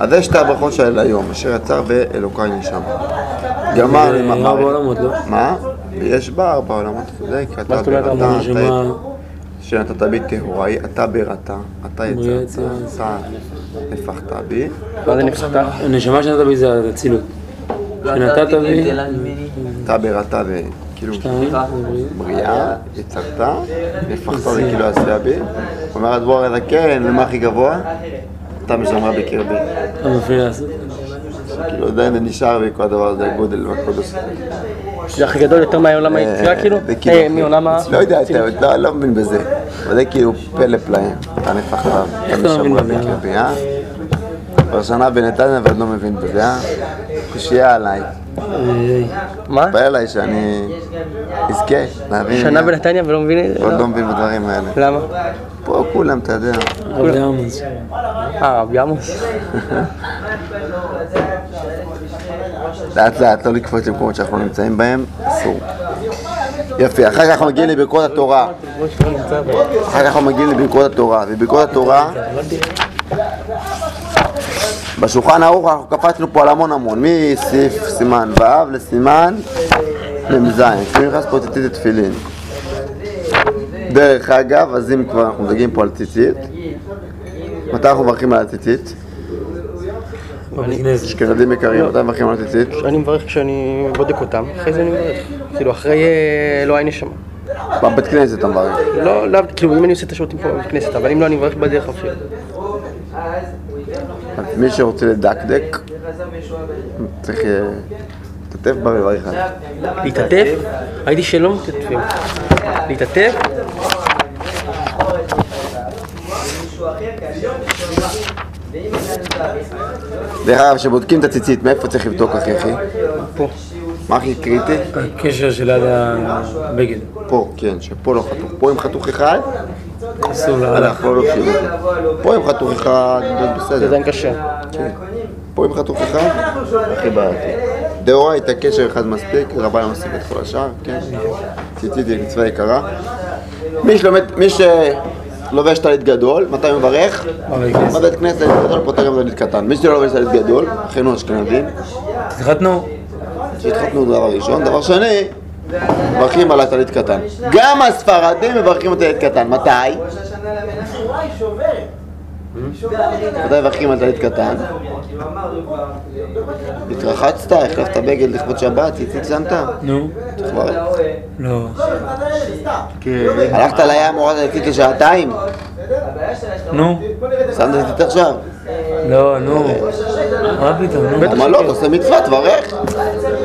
אז יש את הברכות של היום, אשר יצר באלוקיי נשמה. גמר אה, למחר. ארבע עולמות, לא? מה? יש בה ארבע עולמות, אתה צודק, מה אתה זאת אומרת ארבע בראתה, נשמה, שנתת בי טהורה, אתה בראתה, אתה יצרת, אתה הפכת בי, מה זה נפסקת? הנשמה שנתת בי זה אצילות. שנתת בי, אתה בראתה זה כאילו בריאה. יצרת, הפכת זה כאילו עשייה בי, אומר הדבור הזקן, למה הכי גבוה? אתה משמרה בקרבי. אתה מפריע לעשות. כאילו עדיין זה נשאר בי כל הדבר הזה, הגודל והקודש. זה הכי גדול יותר מהעולם היצירה כאילו? כאילו- אה, מעולם ה... לא יודע, אתה לא- לא מבין בזה. אבל זה כאילו פלא פלאים. אתה נפח עליו, אתה לא משמרה אה? בקרבי, אה? כבר שנה בנתניה ועוד לא מבין בזה, אה? קושייה עליי. מה? בא אליי שאני אזכה להבין. שנה בנתניה ולא מבין את זה? עוד לא מבין בדברים האלה. למה? פה כולם, אתה יודע. רבי עמוס. אה, רבי עמוס. לאט לאט, לא לקפוץ למקומות שאנחנו נמצאים בהם, אסור. יפה, אחר כך אנחנו מגיעים לברכות התורה. אחר כך אנחנו מגיעים לברכות התורה, וברכות התורה, בשולחן ערוך אנחנו קפצנו פה על המון המון, מסעיף סימן ו' לסימן מ"ז, לפעמים נכנס פה ציצית ותפילין. דרך אגב, אז אם כבר אנחנו מדגים פה על ציצית, מתי אנחנו מברכים על הציצית? אשכנזים יקרים, מתי מברכים על הציצית? אני מברך כשאני בודק אותם, אחרי זה אני מברך. כאילו, אחרי אה, אלוהי נשמה. בבית כנסת אתה מברך. לא, לאו, כאילו, אם אני עושה את השירותים פה בבית כנסת, אבל אם לא, אני מברך בדרך אפילו. אז מי שרוצה לדקדק, צריך אה, בה ולברך עליה. להתעטף? ראיתי שלא מתעטפים. להתעטף? דרך אגב, כשבודקים את הציצית, מאיפה צריך לבדוק הכי הכי? פה. מה הכי קריטי? הקשר שליד הבגד. פה, כן, שפה לא חתוך. פה עם חתוך אחד, אסור להלך. אנחנו לא לוקחים את זה. פה עם חתוך אחד, זה זה בסדר. עדיין קשה. פה עם חתוך אחד, הכי בעייתי. דאורייתא קשר אחד מספיק, רבה לא מספיק את כל השאר, כן. ציצית היא מצווה יקרה. מי שלומד, מי שלובש טלית גדול, מתי הוא מברך? בבית כנסת. בבית כנסת טלית גדול, פותר גם טלית קטן. מי שלא לובש טלית גדול, אחינו אשכנזים, התחתנו. שהתחתנו דבר ראשון. דבר שני, מברכים על הטלית קטן. גם הספרדים מברכים על טלית קטן. מתי? מתי מברכים על טלית קטן? התרחצת, החלפת בגד לכבוד שבת, ציצית שמת? נו. לא. הלכת לים, הורדת ציצית לשעתיים? נו, שמת את זה עכשיו. לא, נו. מה פתאום, נו. למה לא? אתה עושה מצווה, תברך.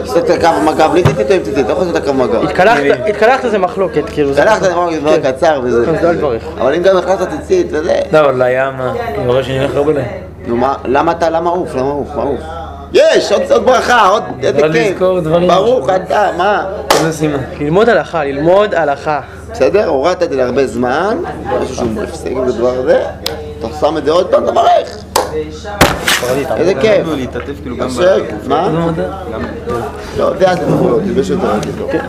עושה את הקו מגע בלי טיטית או עם טיטית, לא יכול לעשות את הקו מגע. התקלחת, התקלחת זה מחלוקת, כאילו. זה- שלחת דבר דבר קצר וזה. אז לא לברך. אבל אם גם הכנסת ציצית וזה. לא, אבל לים, מה? אני רואה שאני הולך הרבה להם. נו מה, למה אתה, למה עוף? למה עוף? מה עוף? יש, עוד ברכה, עוד איזה כיף. ברוך אתה, מה? איזה סימן. ללמוד הלכה, ללמוד הלכה. בסדר? הורדת את זה להרבה זמן, משהו שהוא מפסיק בדבר הזה, אתה שם את זה עוד פעם, תברך. איזה כיף. כאילו מה? לא מדע. לא, זה אז לפחות, תלבש יותר.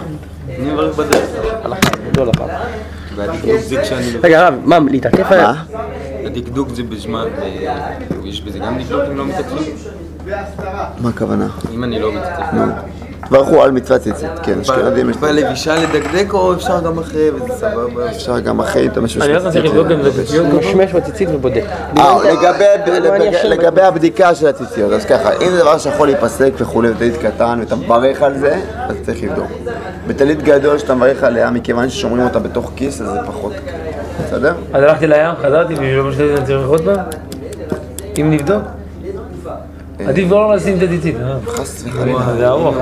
אני מברך בדרך. לא הלכה. והדקדוק זה כשאני... רגע, הרב, מה, להתעטף על... מה? הדקדוק זה בזמן... אה, יש בזה גם דקדוק אם לא מתעטפים? מה הכוונה? אם אני לא מתעטף. תברכו על מצוות ציצית, כן, אשכנזים יש בלבישה לדקדק או אפשר גם אחרי וזה סבבה? אפשר גם אחרי אם אתה אני לבדוק גם את הציציות. משמש בציצית ובודק. אה, לגבי- אני הבדיקה של הציציות, אז ככה, אם זה דבר שיכול להיפסק וכולי, וטלית קטן, ואתה מברך על זה, אז צריך לבדוק. בטלית גדול שאתה מברך עליה, מכיוון ששומרים אותה בתוך כיס, אז זה פחות. בסדר? אז הלכתי לים, חזרתי, בשביל מה שאתה צריך עוד פעם? אם נבדוק? עדיף כבר לא לשים את הציצית, אה? חס וחלילה. זה ארוך.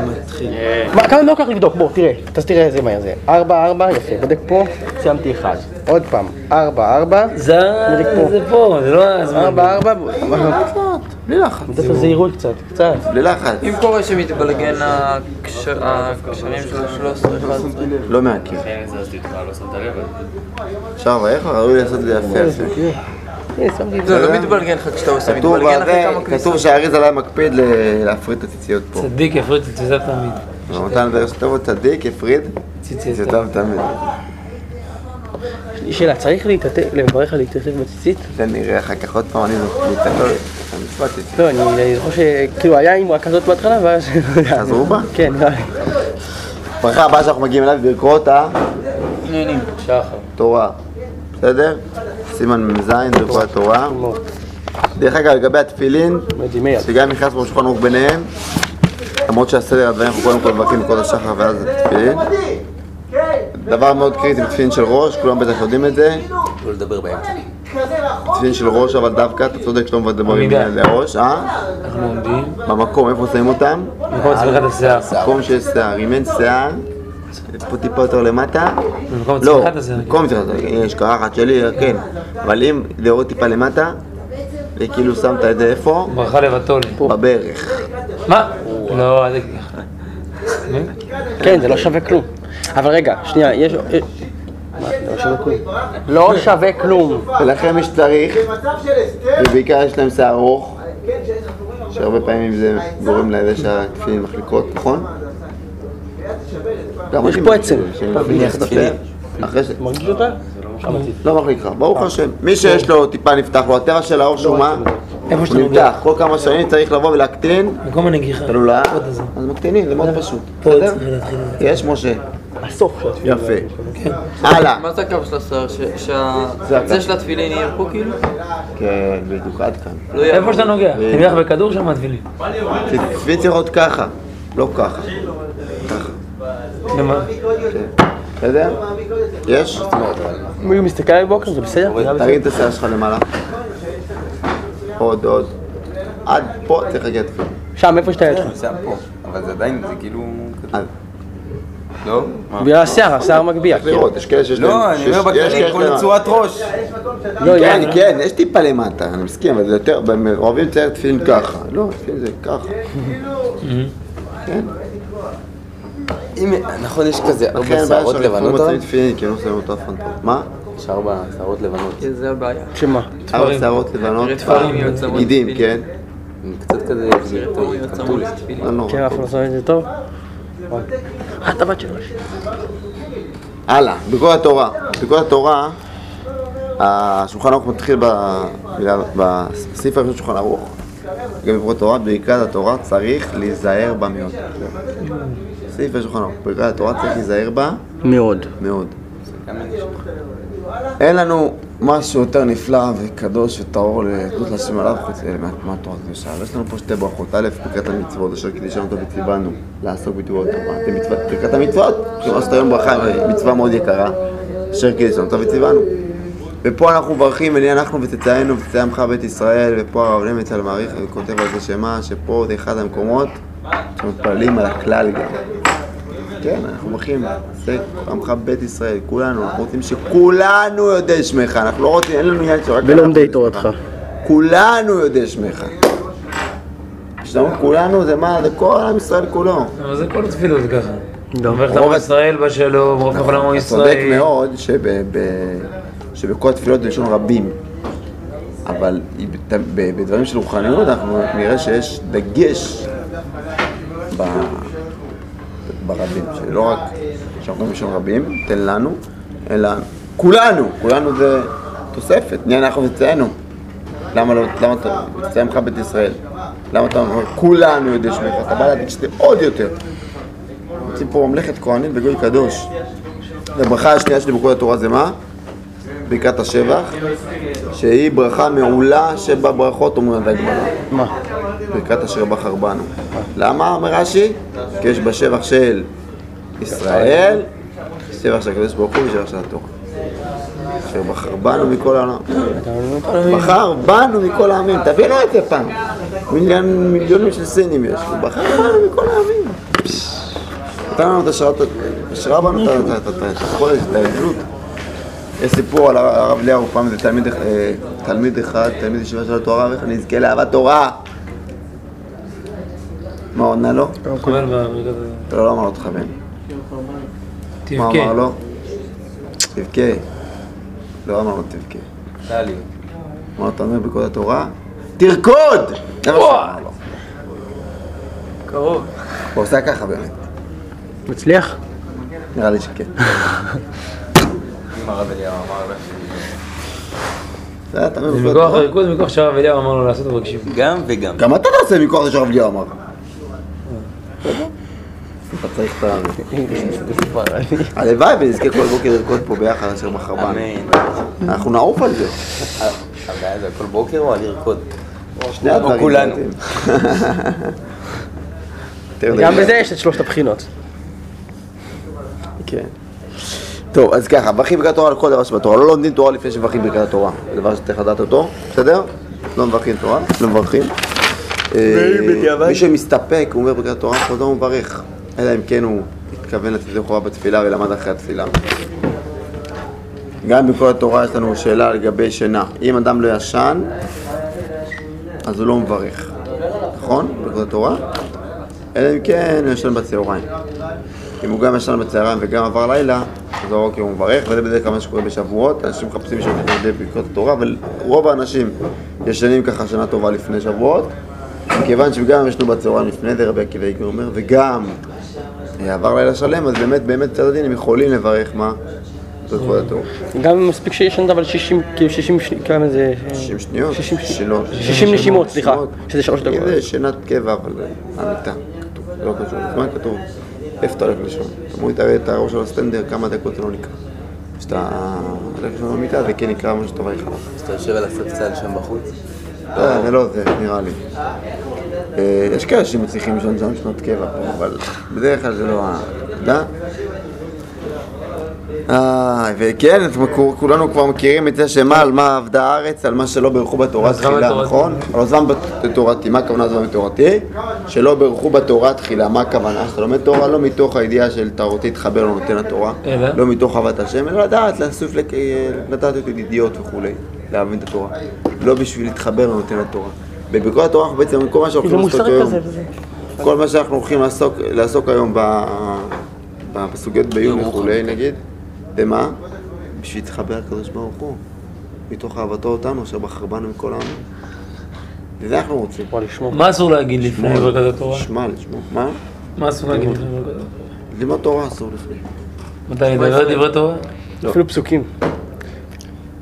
מה, כמה זמן לוקח לבדוק? בוא, תראה, אז תראה איזה מהר זה. ארבע, ארבע, יפה, בודק פה, סיימתי אחד. עוד פעם, ארבע, ארבע, זה זה פה, זה לא הזמן. ארבע, ארבע, בלי לחץ. לתת זהירות קצת, קצת. בלי לחץ. אם קורה שמתבלגן הקשר- הקשרים של ה-13, 11, לא מהקיר. אפשר לברך, ראוי לעשות את זה יפה זה. זה לא מתבלגן לך כשאתה עושה, מתבלגן אחרי כמה כניסות. כתוב שהאריז עליי מקפיד להפריד את הציציות פה. צדיק יפריד את תפיסת תמיד. רמתן דרך שטוב צדיק ציצית. ציציותיו תמיד. שאלה, צריך לברך על להתעטף בציצית? תן נראה אחר כך עוד פעם, אני מתעלל. המצוות ציצית. לא, אני זוכר שכאילו היה אמרה כזאת בהתחלה, ואז... חזרו בה? כן, נראה לי. ברכה הבאה שאנחנו מגיעים אליו, ברכות שחר. התורה. בסדר? סימן מ"ז, ברכות התורה. דרך אגב, לגבי התפילין. שגם נכנס שולחן ערוך ביניהם, למרות שהסדר הדברים אנחנו קודם כל מברכים בכל השחר ואז התפילין. דבר מאוד קריטי בתפילין של ראש, כולם בטח יודעים את זה. לא לדבר באמצע. תפילין של ראש אבל דווקא, אתה צודק שלא מדברים הראש, אה? אנחנו עומדים. במקום, איפה שמים אותם? במקום. מקום שיש שיער, אם אין שיער, טיפה יותר למטה. במקום לא, צמיחת השיער. במקום צמיחת השיער, יש קרחת שלי, כן. אבל אם להוריד טיפה למטה, וכאילו שמת את זה איפה? ברכה לבטול. בברך. מה? לא, אל תגיד. כן, זה לא שווה כלום. אבל רגע, שנייה, יש... זה לא שווה כלום. לא. ולכן מי שצריך, ובעיקר יש להם שיער ארוך, כן, שהרבה פעמים זה גורם לזה שהתפילין מחליקות, נכון? יש פה עצם. מרגיש אותה? לא מחליק לך, ברוך השם. מי שיש לו טיפה נפתח לו, הטבע של העור שהוא מה? איפה הוא שאתה נוגע. נפתח. כל כמה שנים צריך לבוא ולהקטין, במקום הנגיחה. תלו לה, עוד איזה. אז מקטינים, זה מאוד פשוט. פה בסדר? יש משה. הסוף של. יפה. הלאה. מה זה הקו של השיער? זה שהקצה. של התפילין יהיה פה כאילו? כן, בדיוק, עד כאן. לא איפה שאתה נוגע. תניח בכדור שם התפילין. תפילין צריך להיות ככה, לא. ככה. בסדר? יש? אם הוא מסתכל עליי בבוקר, זה בסדר? תרים את השיער שלך למעלה. עוד, עוד. עד פה צריך להגיע תפילין. שם, איפה שאתה יד שלך. זה פה. אבל זה עדיין, זה כאילו... אז לא? בגלל השיער, השיער מגביה. צריך לראות, יש כאלה שיש להם... לא, אני אומר בכללי, כל צורת ראש. לא, כן. כן, יש טיפה למטה, אני מסכים, אבל זה יותר, אוהבים לצייר תפילין ככה. לא, תפילין זה ככה. כן. אם, נכון, יש כזה ארבע שערות לבנות? תפילין, כי לא שמים אותו אף פעם. מה? יש ארבע שערות לבנות. כן, זה הבעיה. שמה? ארבע שערות לבנות, יוצאות גידים. כן? הם קצת כזה, לי. לא. כן, אחד לא שם את זה טוב? אה, את הבת שלו. הלאה, בכל התורה. בכל התורה, השולחן ערוך מתחיל בסעיף הראשון של שולחן ערוך. גם בברכות התורה, בברכת התורה צריך להיזהר בה מאוד. סעיף השולחן ערוך, בברכת התורה צריך להיזהר בה מאוד. מאוד. אין לנו משהו יותר נפלא וקדוש וטהור לתלות לשם עליו חוץ מהתורה הקדושה. יש לנו פה שתי ברכות. א', ברכת המצוות, אשר קידישנו אותו וציוונו לעסוק בתבואות תורה. ברכת המצוות, כמו עשת היום ברכה, מצווה מאוד יקרה, אשר קידישנו אותו וציוונו. ופה אנחנו מברכים, ונהיה אנחנו וצאצאינו וצאצאי עמך בית ישראל, ופה הרב למצל מעריך וכותב על זה שמה, שפה זה אחד המקומות שמתפללים על הכלל גם. כן, אנחנו זה עמך בית ישראל, כולנו, אנחנו רוצים שכולנו יודעי שמך, אנחנו לא רוצים, אין לנו עניין שרק... ולומדי תורתך. כולנו יודעי שמך. כשאתה אומר כולנו זה מה? זה כל עם ישראל כולו. אבל זה כל התפילות ככה. לא. רוב עם ישראל בשלום, ברוך כל עמו אתה ישראל. צודק מאוד שבכל התפילות בלשון רבים, אבל בדברים של רוחניות אנחנו נראה שיש דגש ברבים, שלא רק שאנחנו בלשון רבים, תן לנו, אלא כולנו, כולנו זה תוספת, נהיה אנחנו וצאנו. למה לא, למה אתה, תצא עמך בית ישראל, למה אתה אומר, כולנו יודעי שמך, אתה בא להגיד שזה עוד יותר. רוצים פה ממלכת כהנים וגוי קדוש. הברכה השנייה של ברכות התורה זה מה? ברכת השבח, שהיא ברכה מעולה שבברכות אומרים עד הגמרא. מה? ברכת אשר בחר בנו. למה? אומר רש"י? כי יש בה שבח של ישראל, שבח של הקדוש ברוך הוא ושבח של התורה. אשר בחר בנו מכל העולם. בחר בנו מכל העמים, תבינו את זה פעם. מיליון, מיליונים של סינים יש, הוא בחר בנו מכל העמים. נתן לנו את השראת, השראה בנו את היכולת, את העדות. יש סיפור על הרב אליהו, פעם איזה תלמיד, אה, תלמיד אחד, תלמיד ישיבה של התורה, ואיך אני אזכה לאהבת תורה. מה עונה לו? בברכת לא, לא אמר לו תכוון. מה. אמר לו? תבכה. לא אמר לו תבכה. אמר לו, אתה אומר בקוד התורה? תרקוד! זה. קרוב. הוא עושה ככה באמת. מצליח? נראה לי שכן. אליהו אמר לה זה מכוח? הריקוד, מכוח שהרב אליהו אמר לו לעשות ובקשיב. גם וגם. גם אתה תעשה מכוח זה שהרב אליהו אמר. אתה צריך את ה... הלוואי ונזכה כל בוקר לרקוד פה ביחד אשר בחר בנו. אמן. אנחנו נעוף על זה. הבעיה זה כל בוקר או על לרקוד? שני הדברים. כולנו. גם. בזה יש את שלושת הבחינות. כן. טוב, אז ככה, מברכים ברכת תורה על כל דבר שבתורה. לא לומדים תורה לפני שמברכים ברכת התורה. זה דבר שצריך לדעת אותו, בסדר? לא מברכים תורה, לא מברכים. אה, מי שמסתפק, הוא אומר ברכת התורה, חוזר ומברך. אלא אם כן הוא התכוון לתת לכאורה בתפילה ולמד אחרי התפילה. גם בכל התורה יש לנו שאלה לגבי שינה. אם אדם לא ישן, אז הוא לא מברך. נכון? בכל התורה? אלא אם כן הוא ישן בצהריים. אם הוא גם ישן בצהריים וגם עבר לילה, אז אוקיי הוא מברך, וזה בדרך כלל מה שקורה בשבועות, אנשים מחפשים שם לידי ברכות התורה, אבל רוב האנשים ישנים ככה שנה טובה לפני שבועות, מכיוון שגם הם ישנו בצהריים לפני זה, רבי עקיבא איגר אומר, וגם אה, עבר לילה שלם, אז באמת, באמת צד הדין הם יכולים לברך מה? התורה. גם מספיק שישנת אבל 60, כאילו 60, שני- כמה זה? 60 שניות? 60 שלוש. 60 נשימות, סליחה. שזה שלוש דקות. זה שינת קבע, אבל המיטה, כתוב, זה לא קשור, בזמן כתוב, איפה אתה הולך לישון? אתה מוריד את הראש של הסטנדר, כמה דקות לא נקרא. כשאתה הולך לישון במיטה, זה כן נקרא מה רואה לך. אז אתה יושב על הספסל שם בחוץ? לא, זה לא זה, נראה לי. יש כאלה שמצליחים לישון שם שנות קבע אבל בדרך כלל זה לא ה... אתה יודע? אה, וכן, אתם כולנו כבר מכירים את זה שמה, על מה עבדה הארץ, על מה שלא ברכו בתורה תחילה, בתורתי. נכון? על עוזבם בתורתי, מה הכוונה עזבם בתורתי? שלא ברכו בתורה תחילה, מה הכוונה? שאתה לומד תורה לא מתוך הידיעה של תערותי תחבר לו נותן התורה, אלא? לא מתוך אהבת השם, אלא לדעת, לק- לדעת את ידיעות וכולי, להבין את התורה, לא בשביל להתחבר לנותן התורה. בברכות התורה אנחנו בעצם, כל מה שאנחנו הולכים לעסוק מוסרי היום. כל מה שאנחנו הולכים לעסוק, לעסוק היום בסוגיות בעיון וכולי, נגיד, במה? בשביל להתחבר לקדוש ברוך הוא, מתוך אהבתו אותנו, אשר בחר בנו מכל העם. וזה אנחנו רוצים. מה אסור להגיד לפני ברכת התורה? לשמוע, לשמוע. מה? מה אסור להגיד לפני ברכת התורה? ללמוד תורה אסור לפני. מתי לדבר דברי תורה? אפילו פסוקים.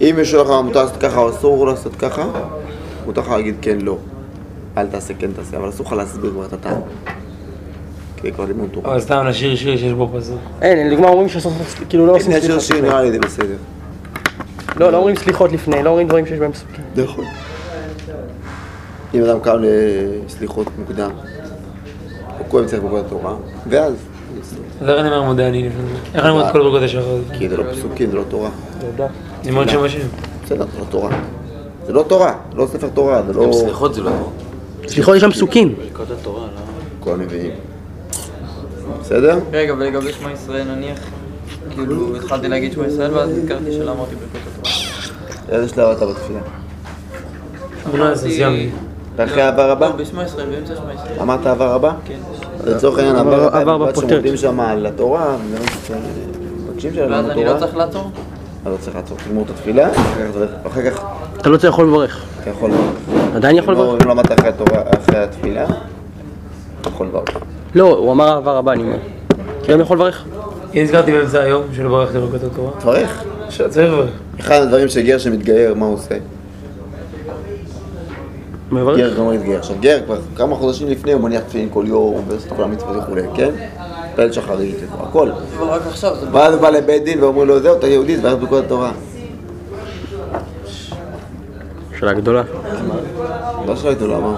אם יש לך מותר לעשות ככה או אסור לעשות ככה, מותר לך להגיד כן, לא. אל תעשה, כן תעשה, אבל אסור לך להסביר כבר את הטעם. כבר לימוד תורה. אבל סתם לשיר שיר שיש בו פסוק. אין, לדוגמה אומרים שעושים, כאילו לא עושים שיר סליחות שיר לפני. נראה לי זה בסדר. לא, לא אומרים סליחות לפני, לא אומרים דברים שיש בהם פסוקים. נכון. אם אדם קם לסליחות מוקדם, הוא קודם צריך בקוד התורה, ואז, אז איך אני אומר מודה אני לפני זה? איך אני אומר את כל ברכות השחר? כי זה לא פסוקים, זה לא תורה. תודה. עם עוד שם השם. בסדר, זה לא תורה. זה לא תורה, לא ספר תורה, זה לא... סליחות זה לא טוב. סליחות יש שם פסוקים. כל הנביאים. בסדר? רגע, ולגבי שמע ישראל נניח, כאילו התחלתי להגיד שמע ישראל ואז נזכרתי שלא אמרתי ברכות התורה. איזה שלב אתה בתפילה? 18, סיימתי. ואחרי העבר הבא? לא, בשמע ישראל, באמצע שמע ישראל. אמרת עבר הבא? כן. אז לצורך העניין עבר- הבא. שעומדים שם על התורה, מבקשים שלנו ואז אני לא תורה, צריך לעצור? אז לא צריך לעצור, תגמור את התפילה, אחר כך- אתה לא צריך לברך. אתה יכול לברך. עדיין יכול לא, לברך? אם לא למדת אחרי התורה, אחרי התפילה, אתה יכול לברך. לא, הוא אמר העבר הבא, אני אומר. גם יכול לברך? אם נזכרתי באמצע היום של ברכת ברכות התורה. תברך. שצריך לברך. אחד הדברים שגר שמתגייר, מה הוא עושה? מברך? גר גם מתגייר. עכשיו גר כבר כמה חודשים לפני הוא מניח תפילין כל יום, ועושה את כל המצוות וכולי, כן? פעל שחרית, הכל. אבל רק עכשיו, זה ואז הוא בא לבית דין ואומרים לו, זהו, אתה יהודי, תברך ברכות התורה. שאלה גדולה. לא שאלתי לו, אמר.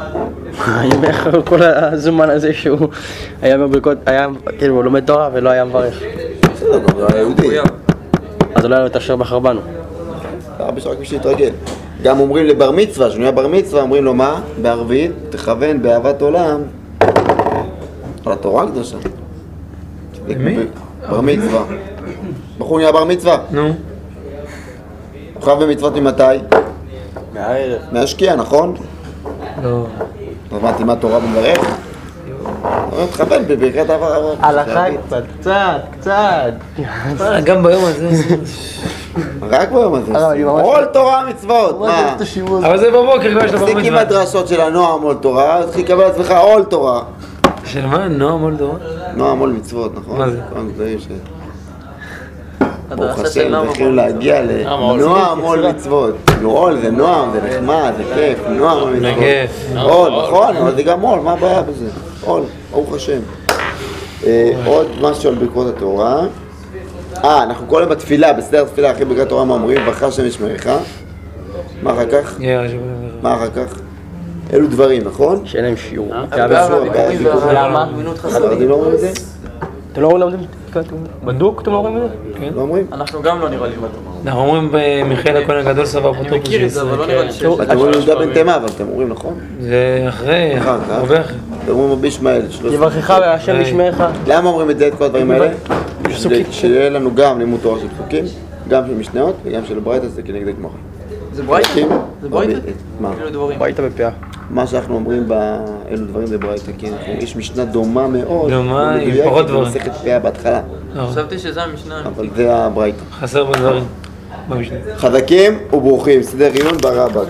האם איך כל הזמן הזה שהוא היה בברכות, היה כאילו לומד תורה ולא היה מברך. בסדר, גם הוא היה יהודי. אז אולי לא תאשר בחר בנו. הרבה שרק בשביל להתרגל. גם אומרים לבר מצווה, כשהוא נהיה בר מצווה, אומרים לו מה? בערבית, תכוון באהבת עולם על התורה הקדושה. למי? בר מצווה. בחור נהיה בר מצווה. נו. הוא חייב במצוות ממתי? מהערב. מהשקיע, נכון? לא. אז אמרתי, מה תורה מברך? אומרים, תכוון בברכת העבר. הלכה קצת, קצת, קצת. אה, גם ביום הזה. רק ביום הזה. לא, עול תורה מצוות, מה? אבל זה בבוקר כבר יש לו בר תפסיק עם. הדרשות של הנועם עול תורה, תתחיל לקבל לעצמך עול תורה. של מה? נועם מולדור? נועם עול מצוות, נכון? מה זה? ברוך השם, צריכים להגיע לנועם עול מצוות. כאילו עול זה נועם, זה נחמד, זה כיף, נועם עול מצוות. כיף. עול, נכון, אבל זה גם עול, מה הבעיה בזה? עול, ברוך השם. אה, עוד משהו על ברכות התורה. אה, אנחנו כל היום בתפילה, בסדר התפילה, אחרי ברכת התורה, מה אומרים? ברכה השם ישמרך. מה אחר כך? מה אחר כך? אלו דברים, נכון? שאין להם שיעור. למה? הספרדים לא אומרים את זה? אתם לא לומדים בדוק? אתם לא אומרים את זה? לא אומרים? אנחנו גם לא נראה לי. אנחנו אומרים במיכאל הכהן הגדול סבא אפוטרופוס. אני מכיר את זה, אבל לא נראה לי שיש... אתם אומרים יהודה בן תימה, אבל אתם אומרים נכון? זה אחרי, אחר כך. הרבה אחרי. אתם אומרים רבי ישמעאל, שלוש- יברכך והשם ישמעך. למה אומרים את זה, את כל הדברים האלה? שיהיה לנו גם לימוד תורה של פסוקים, גם של משניות וגם של ברייתא, זה כנגד גמרא. זה ברייתא? זה ברייתא? מה? ביתה בפאה. מה שאנחנו אומרים באלו דברים זה ברייתא, כי אנחנו- יש משנה דומה מאוד, דומה, עם פחות דברים. במסכת פאה בהתחלה, לא, חשבתי שזה המשנה. אבל זה הברייתא. חסר בדברים. חזקים וברוכים, סדר עיון ברבק.